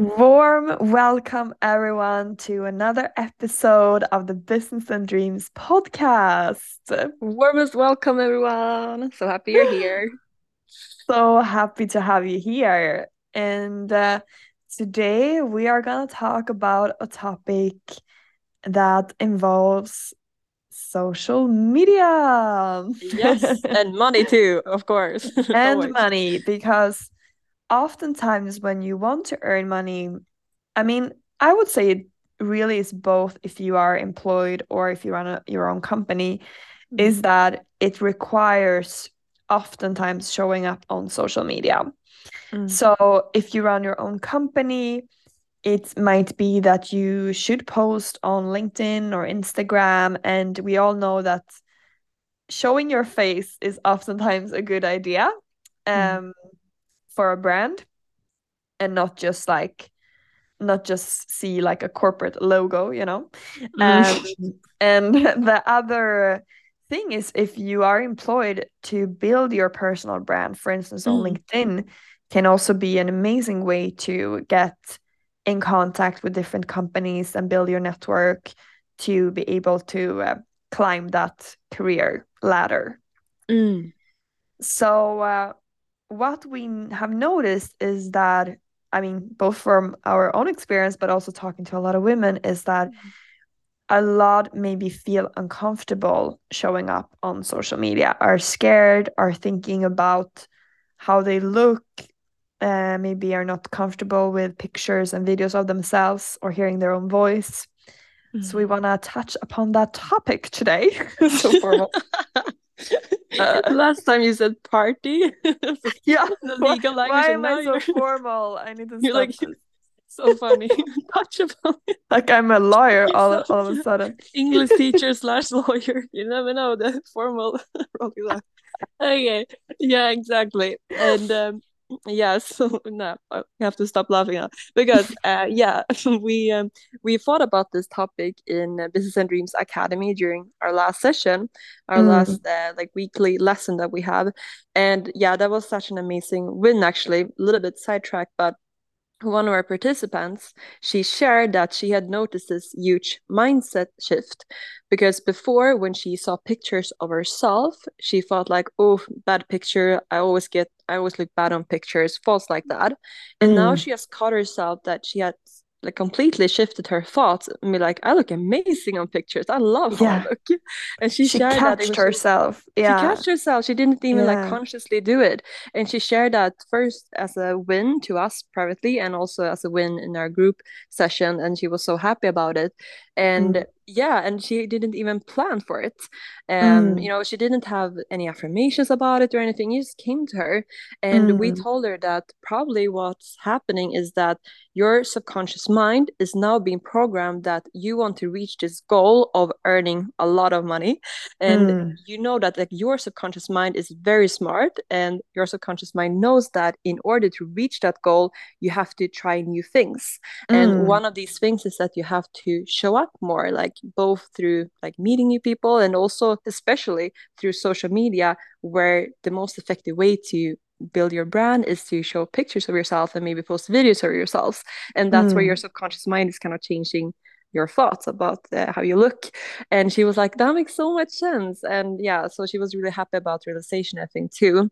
Warm welcome, everyone, to another episode of the Business and Dreams podcast. Warmest welcome, everyone. So happy you're here. so happy to have you here. And uh, today we are going to talk about a topic that involves social media. yes, and money too, of course. and money, because oftentimes when you want to earn money, I mean, I would say it really is both if you are employed or if you run a, your own company, mm-hmm. is that it requires oftentimes showing up on social media. Mm. So if you run your own company, it might be that you should post on LinkedIn or Instagram. And we all know that showing your face is oftentimes a good idea. Mm. Um, mm for a brand and not just like not just see like a corporate logo you know mm. um, and the other thing is if you are employed to build your personal brand for instance on mm. linkedin can also be an amazing way to get in contact with different companies and build your network to be able to uh, climb that career ladder mm. so uh, what we have noticed is that I mean, both from our own experience, but also talking to a lot of women, is that mm-hmm. a lot maybe feel uncomfortable showing up on social media, are scared, are thinking about how they look, uh, maybe are not comfortable with pictures and videos of themselves or hearing their own voice. Mm-hmm. So we mm-hmm. want to touch upon that topic today. so formal. Uh, Last time you said party. yeah. The legal language. Why am I so formal? I need to you're like so funny. Touchable. Like I'm a lawyer all, all of a sudden. English teacher slash lawyer. You never know the formal Okay. Yeah, exactly. And um yeah so no i have to stop laughing now. Because uh yeah we um we thought about this topic in business and dreams academy during our last session our mm. last uh, like weekly lesson that we have. And yeah that was such an amazing win actually. A little bit sidetracked but one of our participants, she shared that she had noticed this huge mindset shift because before, when she saw pictures of herself, she felt like, oh, bad picture. I always get, I always look bad on pictures, false like that. And mm. now she has caught herself that she had like completely shifted her thoughts and be like, I look amazing on pictures. I love how yeah. I look. And she, she shared catched that herself. yeah. She catched herself. She didn't even yeah. like consciously do it. And she shared that first as a win to us privately and also as a win in our group session. And she was so happy about it. And mm yeah and she didn't even plan for it and mm. you know she didn't have any affirmations about it or anything it just came to her and mm. we told her that probably what's happening is that your subconscious mind is now being programmed that you want to reach this goal of earning a lot of money and mm. you know that like your subconscious mind is very smart and your subconscious mind knows that in order to reach that goal you have to try new things and mm. one of these things is that you have to show up more like both through like meeting new people and also especially through social media where the most effective way to build your brand is to show pictures of yourself and maybe post videos of yourselves and that's mm. where your hmm. subconscious mind is kind of changing your thoughts about uh, how you look and she was like that makes so much sense and yeah so she was really happy about realization i think too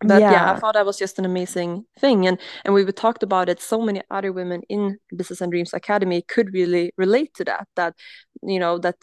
but yeah. yeah. i thought that was just an amazing thing and and we talked about it so many other women in business and dreams academy could really relate to that that you know that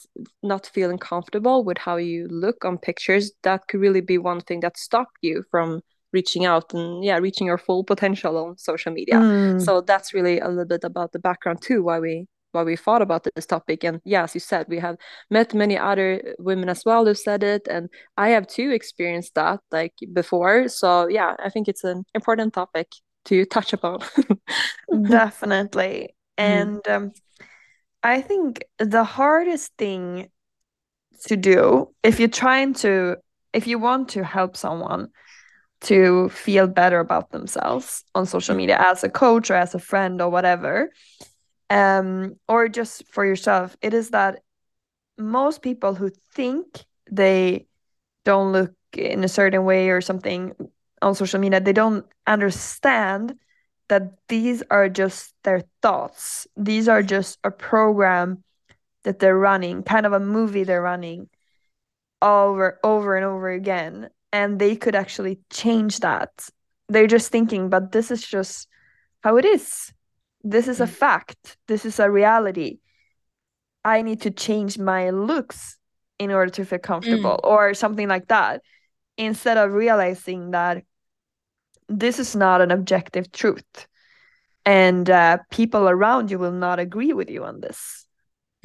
not feeling comfortable with how you look on pictures that could really be one thing that stopped you from reaching out and yeah reaching your full potential on social media mm. so that's really a little bit about the background too why we why we thought about this topic. And yeah as you said we have met many other women as well who said it and i have too experienced that like before. So yeah i think it's an important topic to touch upon. Definitely. Mm-hmm. and um, i think the hardest thing to do if you're trying to if you want to help someone to feel better about themselves on social media as a coach or as a friend or whatever um, or just for yourself, it is that most people who think they don't look in a certain way or something on social media, they don't understand that these are just their thoughts. These are just a program that they're running, kind of a movie they're running over over and over again and they could actually change that. They're just thinking, but this is just how it is. This is a mm. fact. This is a reality. I need to change my looks in order to feel comfortable mm. or something like that instead of realizing that this is not an objective truth and uh, people around you will not agree with you on this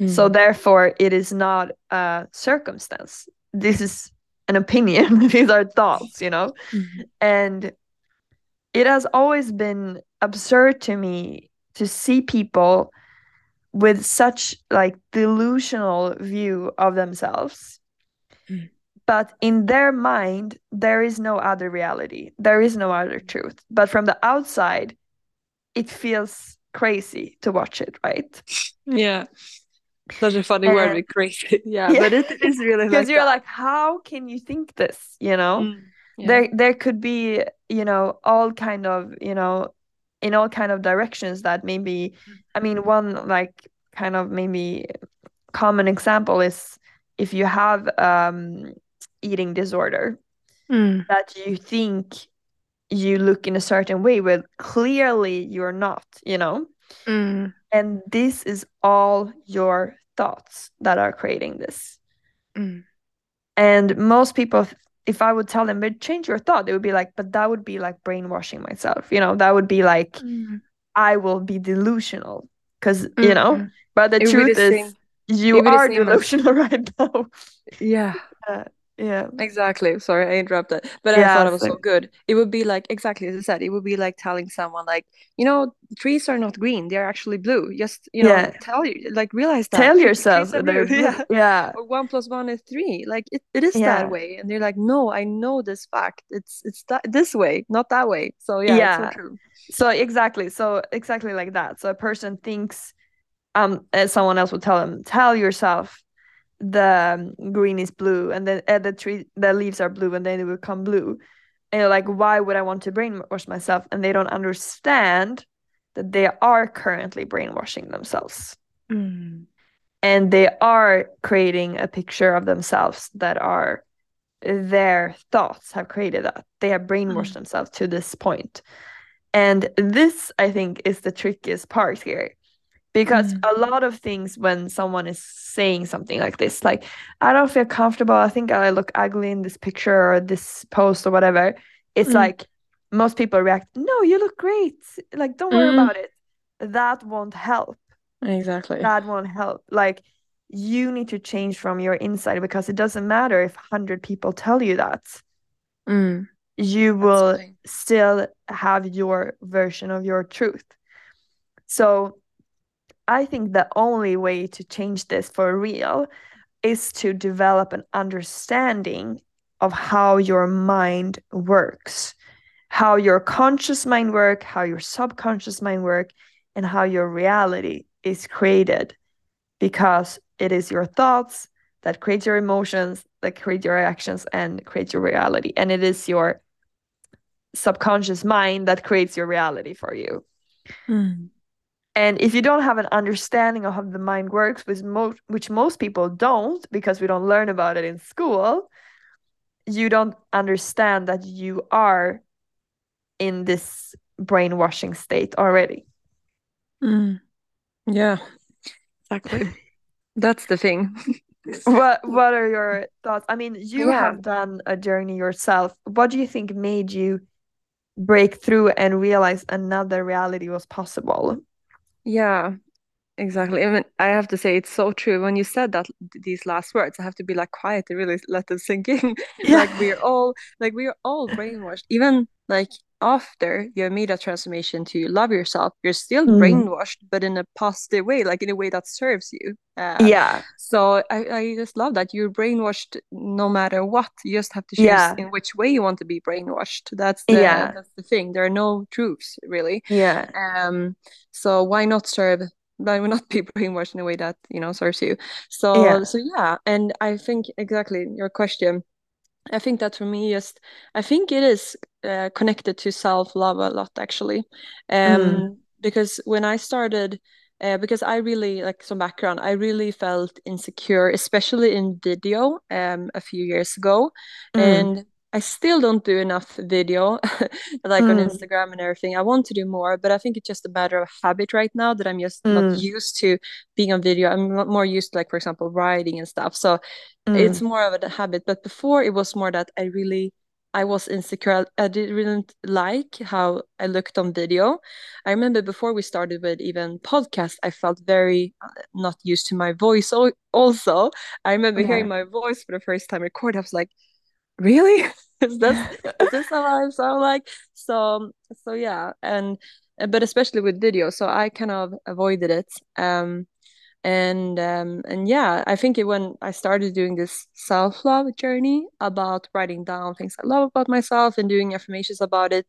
mm. so therefore it is not a circumstance this is an opinion these are thoughts you know mm-hmm. and it has always been absurd to me to see people with such like delusional view of themselves. Mm. but in their mind there is no other reality. There is no other truth. But from the outside it feels crazy to watch it right? Yeah. Such a funny uh, word with crazy. Yeah, yeah, but it is really because like you're that. like how can you think this? You know? Mm, yeah. there there could be you know all kind of you know in all kind of directions that maybe i mean one like kind of maybe common example is if you have um eating disorder mm. that you think you look in a certain way but clearly you're not you know mm. and this is all your thoughts that are creating this mm. and most people if i would tell them but change your thought they would be like but that would be like brainwashing myself you know? That would be like mm. i will be delusional because mm-hmm. you know? But the it truth is you are delusional as... right now. Yeah. Uh, yeah. Exactly. Sorry i interrupted but yeah, i thought it was so good. It would be like exactly as i said it would be like telling someone like you know trees are not green they're actually blue. Just you know yeah. tell you like realize that tell yourself that they're blue. yeah. Yeah. Or one plus one is three. Like it, it is yeah. that way. And they're like no i know this fact. It's it's that this way not that way. So yeah, yeah. so true. So exactly. So exactly like that. So a person thinks um someone else would tell them tell yourself the um, green is blue and then uh, the tree the leaves are blue and then it will become blue. And you're like why would i want to brainwash myself? And they don't understand that they are currently brainwashing themselves. Mm. and they are creating a picture of themselves that are their thoughts have created that. They have brainwashed mm. themselves to this point. And this i think is the trickiest part here because mm. a lot of things when someone is saying something like this like i don't feel comfortable. I think i look ugly in this picture or this post or whatever it's mm. like most people react no you look great. Like don't worry mm. about it. That won't help. Exactly. That won't help. Like you need to change from your inside because it doesn't matter if 100 people tell you that. Mm. you will still have your version of your truth. So I think the only way to change this for real is to develop an understanding of how your mind works, how your conscious mind work, how your subconscious mind work, and how your reality is created because it is your thoughts that create your emotions, that create your actions and create your reality. And it is your subconscious mind that creates your reality for you. Mm. And if you don't have an understanding of how the mind works, which most which most people don't because we don't learn about it in school, you don't understand that you are in this brainwashing state already. Mm. Yeah, exactly. That's the thing. what What are your thoughts? I mean, you yeah. have done a journey yourself. What do you think made you break through and realize another reality was possible? Yeah, exactly. I mean, I have to say it's so true. When you said that these last words, I have to be like quiet to really let them sink in. Yeah. like we're all like we are all brainwashed. Even like after you made a transformation to love yourself, you're still mm. brainwashed, but in a positive way, like in a way that serves you. Uh, yeah. So I, I just love that you're brainwashed no matter what. You just have to choose yeah. in which way you want to be brainwashed. That's the yeah. that's the thing. There are no truths really. Yeah. Um. So why not serve why not be brainwashed in a way that you know serves you so yeah. so yeah and i think exactly your question I think that for me, just I think it is uh, connected to self love a lot actually, um, Mm, because when I started, uh, because I really like some background, I really felt insecure, especially in video, um, a few years ago, mm, and I still don't do enough video, like on mm, Instagram and everything. I want to do more, but I think it's just a matter of habit right now that I'm just not mm, used to being on video. I'm more used to, like, for example, writing and stuff. So it's mm, more of a habit. But before it was more that i really i was insecure. I didn't like how i looked on video. I remember before we started with even podcast i felt very uh, not used to my voice also. I remember hearing my voice for the first time record. I was like really? Is this is this how i sound like? So so yeah and but especially with video so i kind of avoided it um and um and yeah i think it, when i started doing this self-love journey about writing down things i love about myself and doing affirmations about it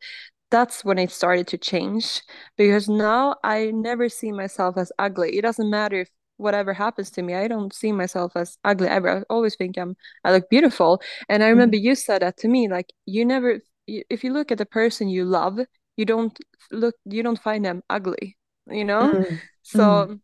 that's when it started to change because now i never see myself as ugly. It doesn't matter if whatever happens to me i don't see myself as ugly ever. I always think i'm i look beautiful. And i remember Mm, you said that to me like you never if you look at the person you love you don't look you don't find them ugly you know? Mm, mm, so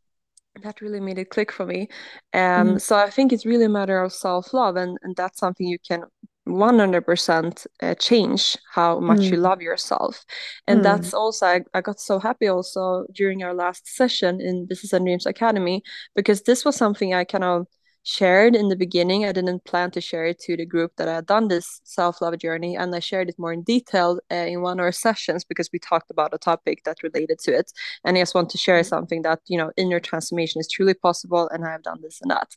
that really made it click for me. Um, so I think it's really a matter of self-love, and, and that's something you can 100% uh, change how much you mm, love yourself. And mm, that's also, I, I got so happy also during our last session in Business and Dreams Academy, because this was something I kind of shared in the beginning. I didn't plan to share it to the group that I had done this self love journey, and I shared it more in detail uh, in one of our sessions because we talked about a topic that related to it. And I just want to share something that, you know, inner transformation is truly possible, and I have done this and that.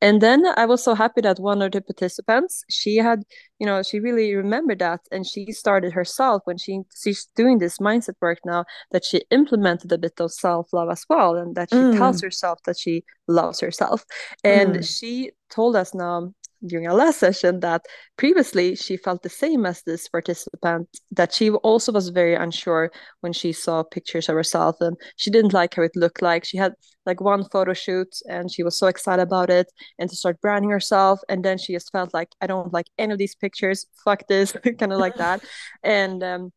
And then I was so happy that one of the participants, she had, you know, she really remembered that and she started herself when she she's doing this mindset work now that she implemented a bit of self-love as well and that she tells mm, herself that she loves herself. And mm, she told us now during our last session that previously she felt the same as this participant that she also was very unsure when she saw pictures of herself and she didn't like how it looked like. She had like one photo shoot and she was so excited about it and to start branding herself. And then she just felt like i don't like any of these pictures. Fuck this kind of like that. And um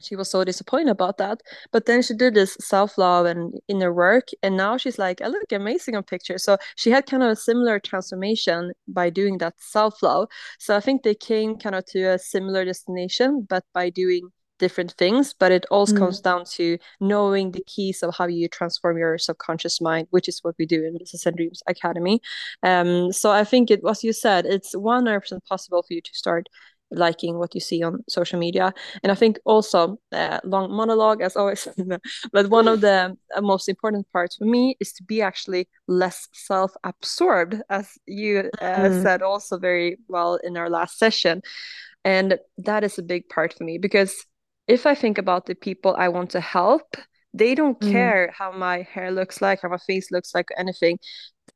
she was so disappointed about that. But then she did this self love and inner work, and now she's like, I look amazing on pictures. So she had kind of a similar transformation by doing that self love. So I think they came kind of to a similar destination, but by doing different things. But it all mm, comes down to knowing the keys of how you transform your subconscious mind, which is what we do in Business and Dreams Academy. Um, so I think it, as you said, it's 100% possible for you to start liking what you see on social media. And I think also uh, long monologue as always, but one of the uh, most important parts for me is to be actually less self-absorbed, as you uh, mm, said also very well in our last session. And that is a big part for me because if I think about the people I want to help, they don't mm, care how my hair looks like, how my face looks like, anything.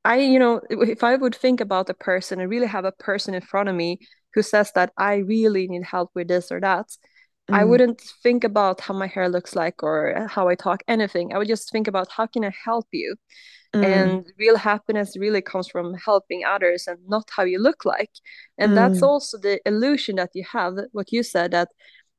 I, you know, if I would think about a person and really have a person in front of me who says that I really need help with this or that, I mm, wouldn't think about how my hair looks like or how I talk, anything. I would just think about how can I help you? mm, And real happiness really comes from helping others and not how you look like. And that's mm, also the illusion that you have, what you said, that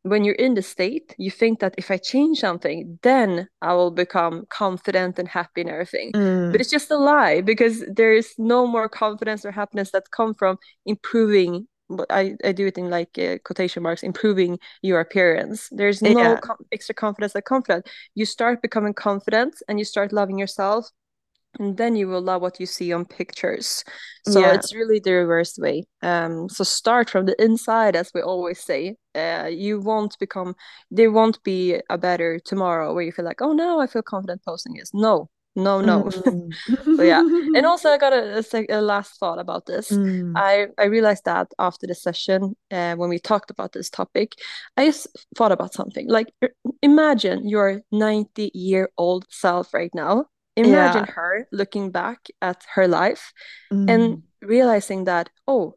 when you're in the state, you think that if I change something, then I will become confident and happy and everything. But mm. it's just a lie because there is no more confidence or happiness that come from improving. I, I do it in like uh, quotation marks, improving your appearance. There's no Yeah, com extra confidence from that. You start becoming confident and you start loving yourself and then you will love what you see on pictures. So yeah. it's really the reverse way. Um, so start from the inside, as we always say. Uh, you won't become, there won't be a better tomorrow where you feel like, oh no, I feel confident posting this. No, no, no. Mm. so yeah, and also I got a, a, a, last thought about this. Mm. I I realized that after the session, uh, when we talked about this topic, I just thought about something. Like, imagine your 90 year old self right now imagine Yeah. her looking back at her life and Mm. realizing that, oh,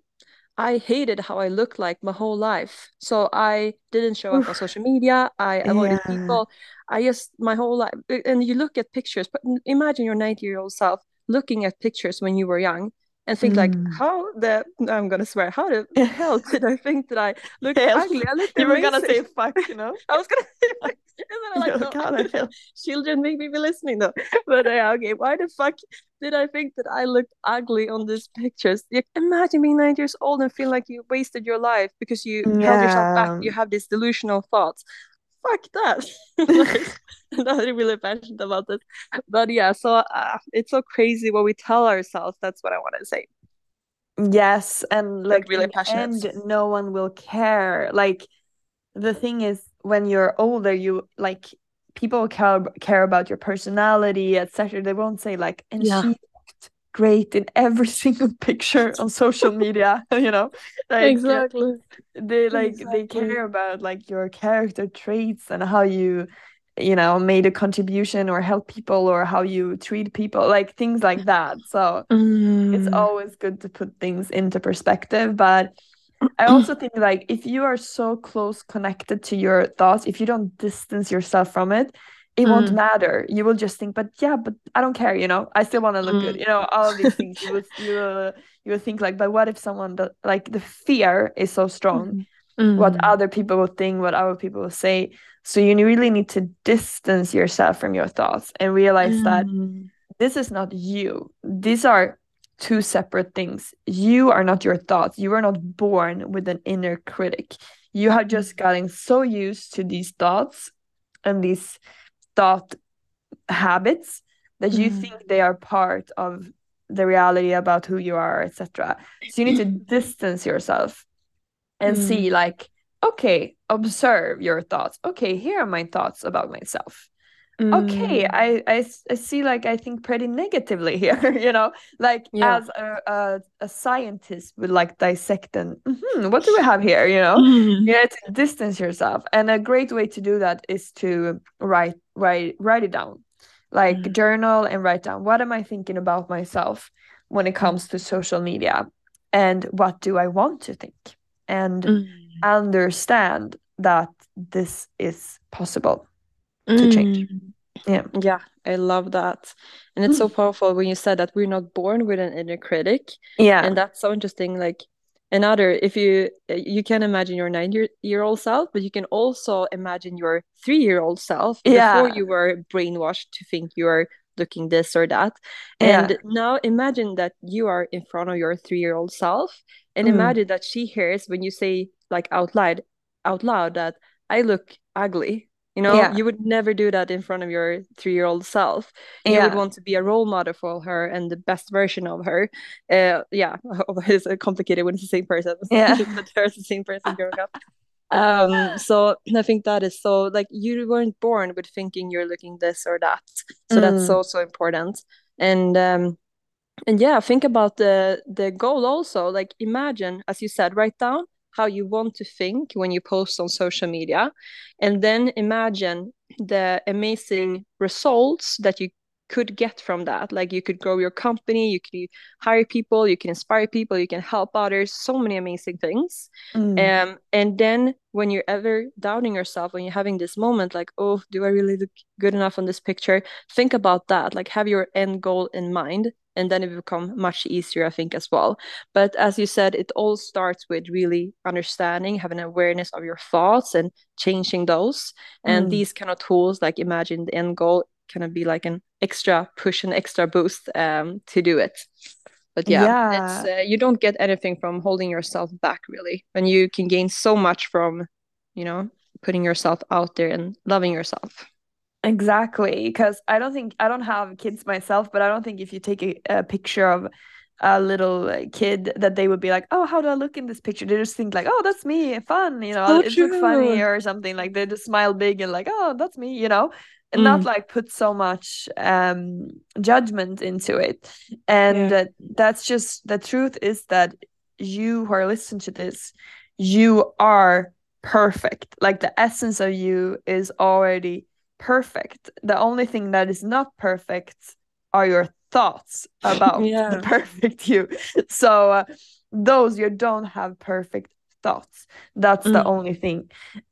I hated how I looked like my whole life. So I didn't show up on social media. I avoided Yeah. people. I just, my whole life. And you look at pictures, but imagine your 90 year old self looking at pictures when you were young. and think mm. like how the I'm gonna swear how the hell did I think that I look ugly? I look You were gonna say fuck, you know? I was gonna say fuck. And then I like, no, children make me be listening though. But uh, okay, why the fuck did I think that I looked ugly on these pictures? Imagine being nine years old and feel like you wasted your life because you yeah. held yourself back. You have these delusional thoughts. Fuck that. like, I'm not really passionate about this. But yeah, so uh, it's so crazy what we tell ourselves. That's what I want to say. Yes, and like, like really passionate. And no one will care. Like the thing is, when you're older, you like people care care about your personality, etc. They won't say like, and yeah. she looked great in every single picture on social media. you know, like, exactly. They like exactly. they care about like your character traits and how you you know made a contribution or help people or how you treat people like things like that so mm. it's always good to put things into perspective but i also think like if you are so close connected to your thoughts if you don't distance yourself from it it mm. won't matter you will just think but yeah but i don't care you know i still want to look mm. good you know all of these things you will you will, you will think like but what if someone that like the fear is so strong mm. what other people will think what other people will say so you really need to distance yourself from your thoughts and realize mm. that this is not you. These are two separate things. You are not your thoughts. You are not born with an inner critic. You have just mm. gotten so used to these thoughts and these thought habits that mm. you think they are part of the reality about who you are, etc. So you need to distance yourself and mm. see like okay, observe your thoughts. Okay, here are my thoughts about myself. Mm. Okay, I, I I see like I think pretty negatively here, you know, like yeah. as a, a, a scientist would like dissect and mm-hmm, what do we have here, you know? Mm. You have to distance yourself, and a great way to do that is to write write write it down, like mm. journal and write down what am I thinking about myself when it mm. comes to social media, and what do I want to think, and mm understand that this is possible to mm. change. Yeah. Yeah, I love that. And it's mm. so powerful when you said that we're not born with an inner critic. Yeah. And that's so interesting. Like another, if you you can imagine your nine year, year old self, but you can also imagine your three year old self yeah. before you were brainwashed to think you are looking this or that. And yeah. now imagine that you are in front of your three year old self and mm. imagine that she hears when you say like out loud out loud that I look ugly. You know, yeah. you would never do that in front of your three year old self. You yeah. would want to be a role model for her and the best version of her. Uh, yeah, it's complicated when it's the same person. Yeah, there's the same person growing up. Um, so I think that is so like you weren't born with thinking you're looking this or that. So mm. that's so so important. And um, and yeah, think about the the goal also. Like imagine, as you said, write down how you want to think when you post on social media. And then imagine the amazing results that you could get from that. Like you could grow your company you could hire people you can inspire people you can help others so many amazing things. Mm. um, and then when you're ever doubting yourself when you're having this moment like oh do i really look good enough on this picture? Think about that like have your end goal in mind and then it become much easier i think as well but as you said it all starts with really understanding having awareness of your thoughts and changing those and mm. these kind of tools like imagine the end goal kind of be like an extra push and extra boost um, to do it but yeah, yeah. it's uh, you don't get anything from holding yourself back really and you can gain so much from you know putting yourself out there and loving yourself Exactly, because I don't think I don't have kids myself, but I don't think if you take a, a picture of a little kid that they would be like, "Oh, how do I look in this picture?" They just think like, "Oh, that's me, fun," you know, so it looks funny or something. Like they just smile big and like, "Oh, that's me," you know, and mm. not like put so much um judgment into it. And yeah. that's just the truth is that you who are listening to this, you are perfect. Like the essence of you is already perfect. The only thing that is not perfect are your thoughts about yeah. the perfect you. So uh, those you don't have perfect thoughts. That's mm. the only thing.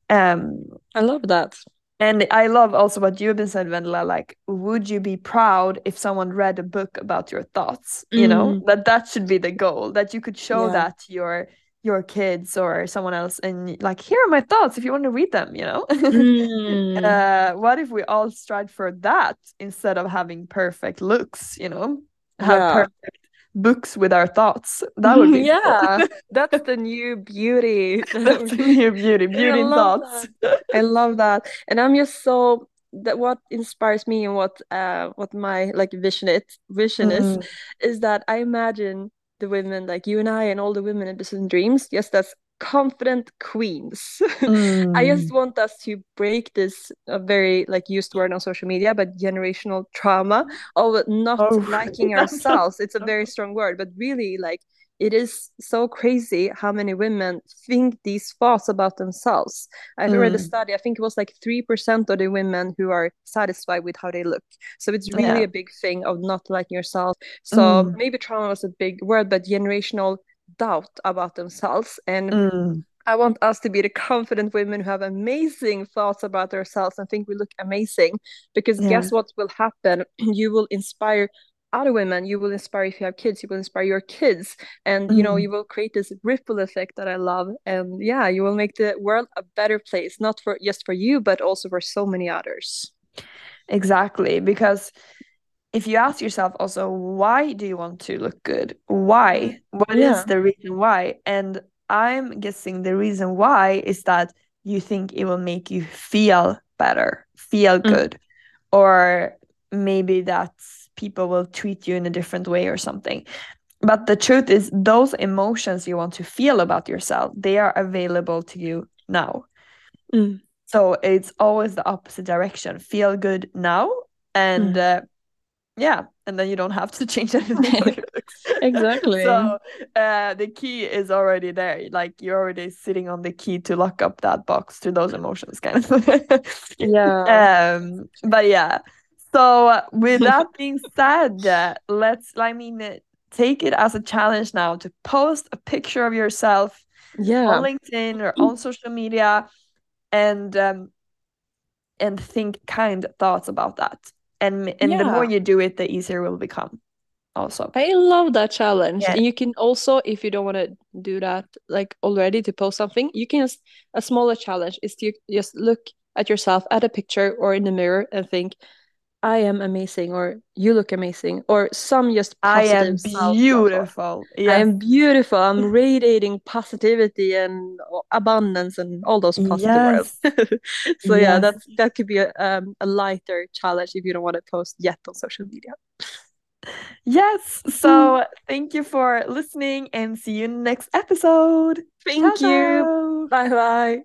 Um I love that. And I love also what you've been said, Vendela, like, would you be proud if someone read a book about your thoughts? You mm. know, that that should be the goal, that you could show yeah. that to your your kids or someone else and like here are my thoughts if you want to read them you know mm. uh, what if we all strive for that instead of having perfect looks you know have yeah. perfect books with our thoughts that would be yeah cool. that's the new beauty that's the new beauty beauty thoughts that. i love that and i'm just so that what inspires me and what uh what my like vision it vision mm. is is that i imagine the women like you and I and all the women in Business and Dreams just as confident queens. Mm. I just mm. want us to break this uh, very like used word on social media, but generational trauma of not oh. liking ourselves. It's a very strong word, but really like it is so crazy how many women think these thoughts about themselves. I mm. read a study, I think it was like 3% of the women who are satisfied with how they look. So it's really yeah. a big thing of not liking yourself. So mm. maybe trauma was a big word, but generational doubt about themselves. And mm. I want us to be the confident women who have amazing thoughts about ourselves and think we look amazing. Because yeah. guess what will happen? You will inspire other women you will inspire if you have kids you will inspire your kids and you know mm. you will create this ripple effect that i love and yeah you will make the world a better place not for just for you but also for so many others exactly because if you ask yourself also why do you want to look good why What yeah. is the reason why and i'm guessing the reason why is that you think it will make you feel better feel mm. good or maybe that people will treat you in a different way or something. But the truth is those emotions you want to feel about yourself they are available to you now. Mm. so it's always the opposite direction. Feel good now and mm. uh, yeah and then you don't have to change anything exactly. So uh, the key is already there. Like you're already sitting on the key to lock up that box to those emotions kind of. Yeah. Um but yeah so, with that being said, let's, I mean, take it as a challenge now to post a picture of yourself yeah. on LinkedIn or on social media and um, and think kind thoughts about that. And and yeah. the more you do it, the easier it will become. Also, I love that challenge. Yeah. And you can also, if you don't want to do that like already to post something, you can a smaller challenge is to just look at yourself at a picture or in the mirror and think, I am amazing or you look amazing or some just I am beautiful. Yes. I am beautiful. I'm radiating positivity and abundance and all those positive yes. words. so yes. yeah, that's that could be a, um, a lighter challenge if you don't want to post yet on social media. Yes. So thank you for listening and see you in the next episode. Thank you. Bye bye.